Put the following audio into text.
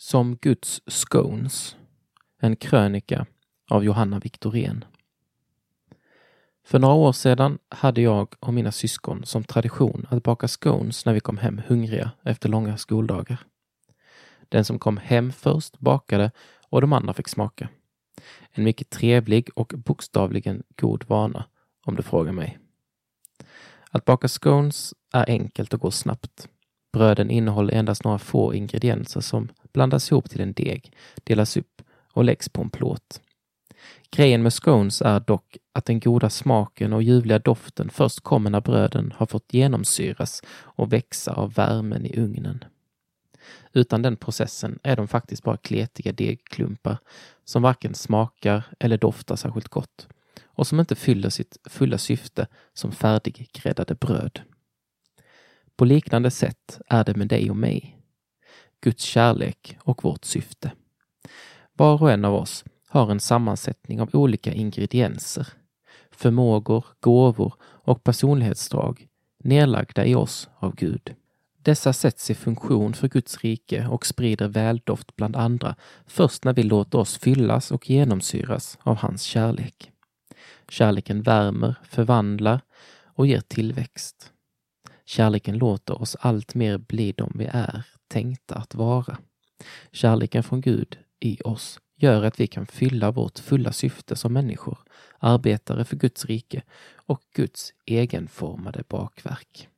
Som Guds scones. En krönika av Johanna Viktorén. För några år sedan hade jag och mina syskon som tradition att baka scones när vi kom hem hungriga efter långa skoldagar. Den som kom hem först bakade och de andra fick smaka. En mycket trevlig och bokstavligen god vana, om du frågar mig. Att baka scones är enkelt och går snabbt. Bröden innehåller endast några få ingredienser som blandas ihop till en deg, delas upp och läggs på en plåt. Grejen med scones är dock att den goda smaken och ljuvliga doften först kommer när bröden har fått genomsyras och växa av värmen i ugnen. Utan den processen är de faktiskt bara kletiga degklumpar som varken smakar eller doftar särskilt gott och som inte fyller sitt fulla syfte som färdiggräddade bröd. På liknande sätt är det med dig och mig. Guds kärlek och vårt syfte. Var och en av oss har en sammansättning av olika ingredienser, förmågor, gåvor och personlighetsdrag nedlagda i oss av Gud. Dessa sätts i funktion för Guds rike och sprider väldoft bland andra först när vi låter oss fyllas och genomsyras av hans kärlek. Kärleken värmer, förvandlar och ger tillväxt. Kärleken låter oss allt mer bli de vi är tänkta att vara. Kärleken från Gud i oss gör att vi kan fylla vårt fulla syfte som människor, arbetare för Guds rike och Guds egenformade bakverk.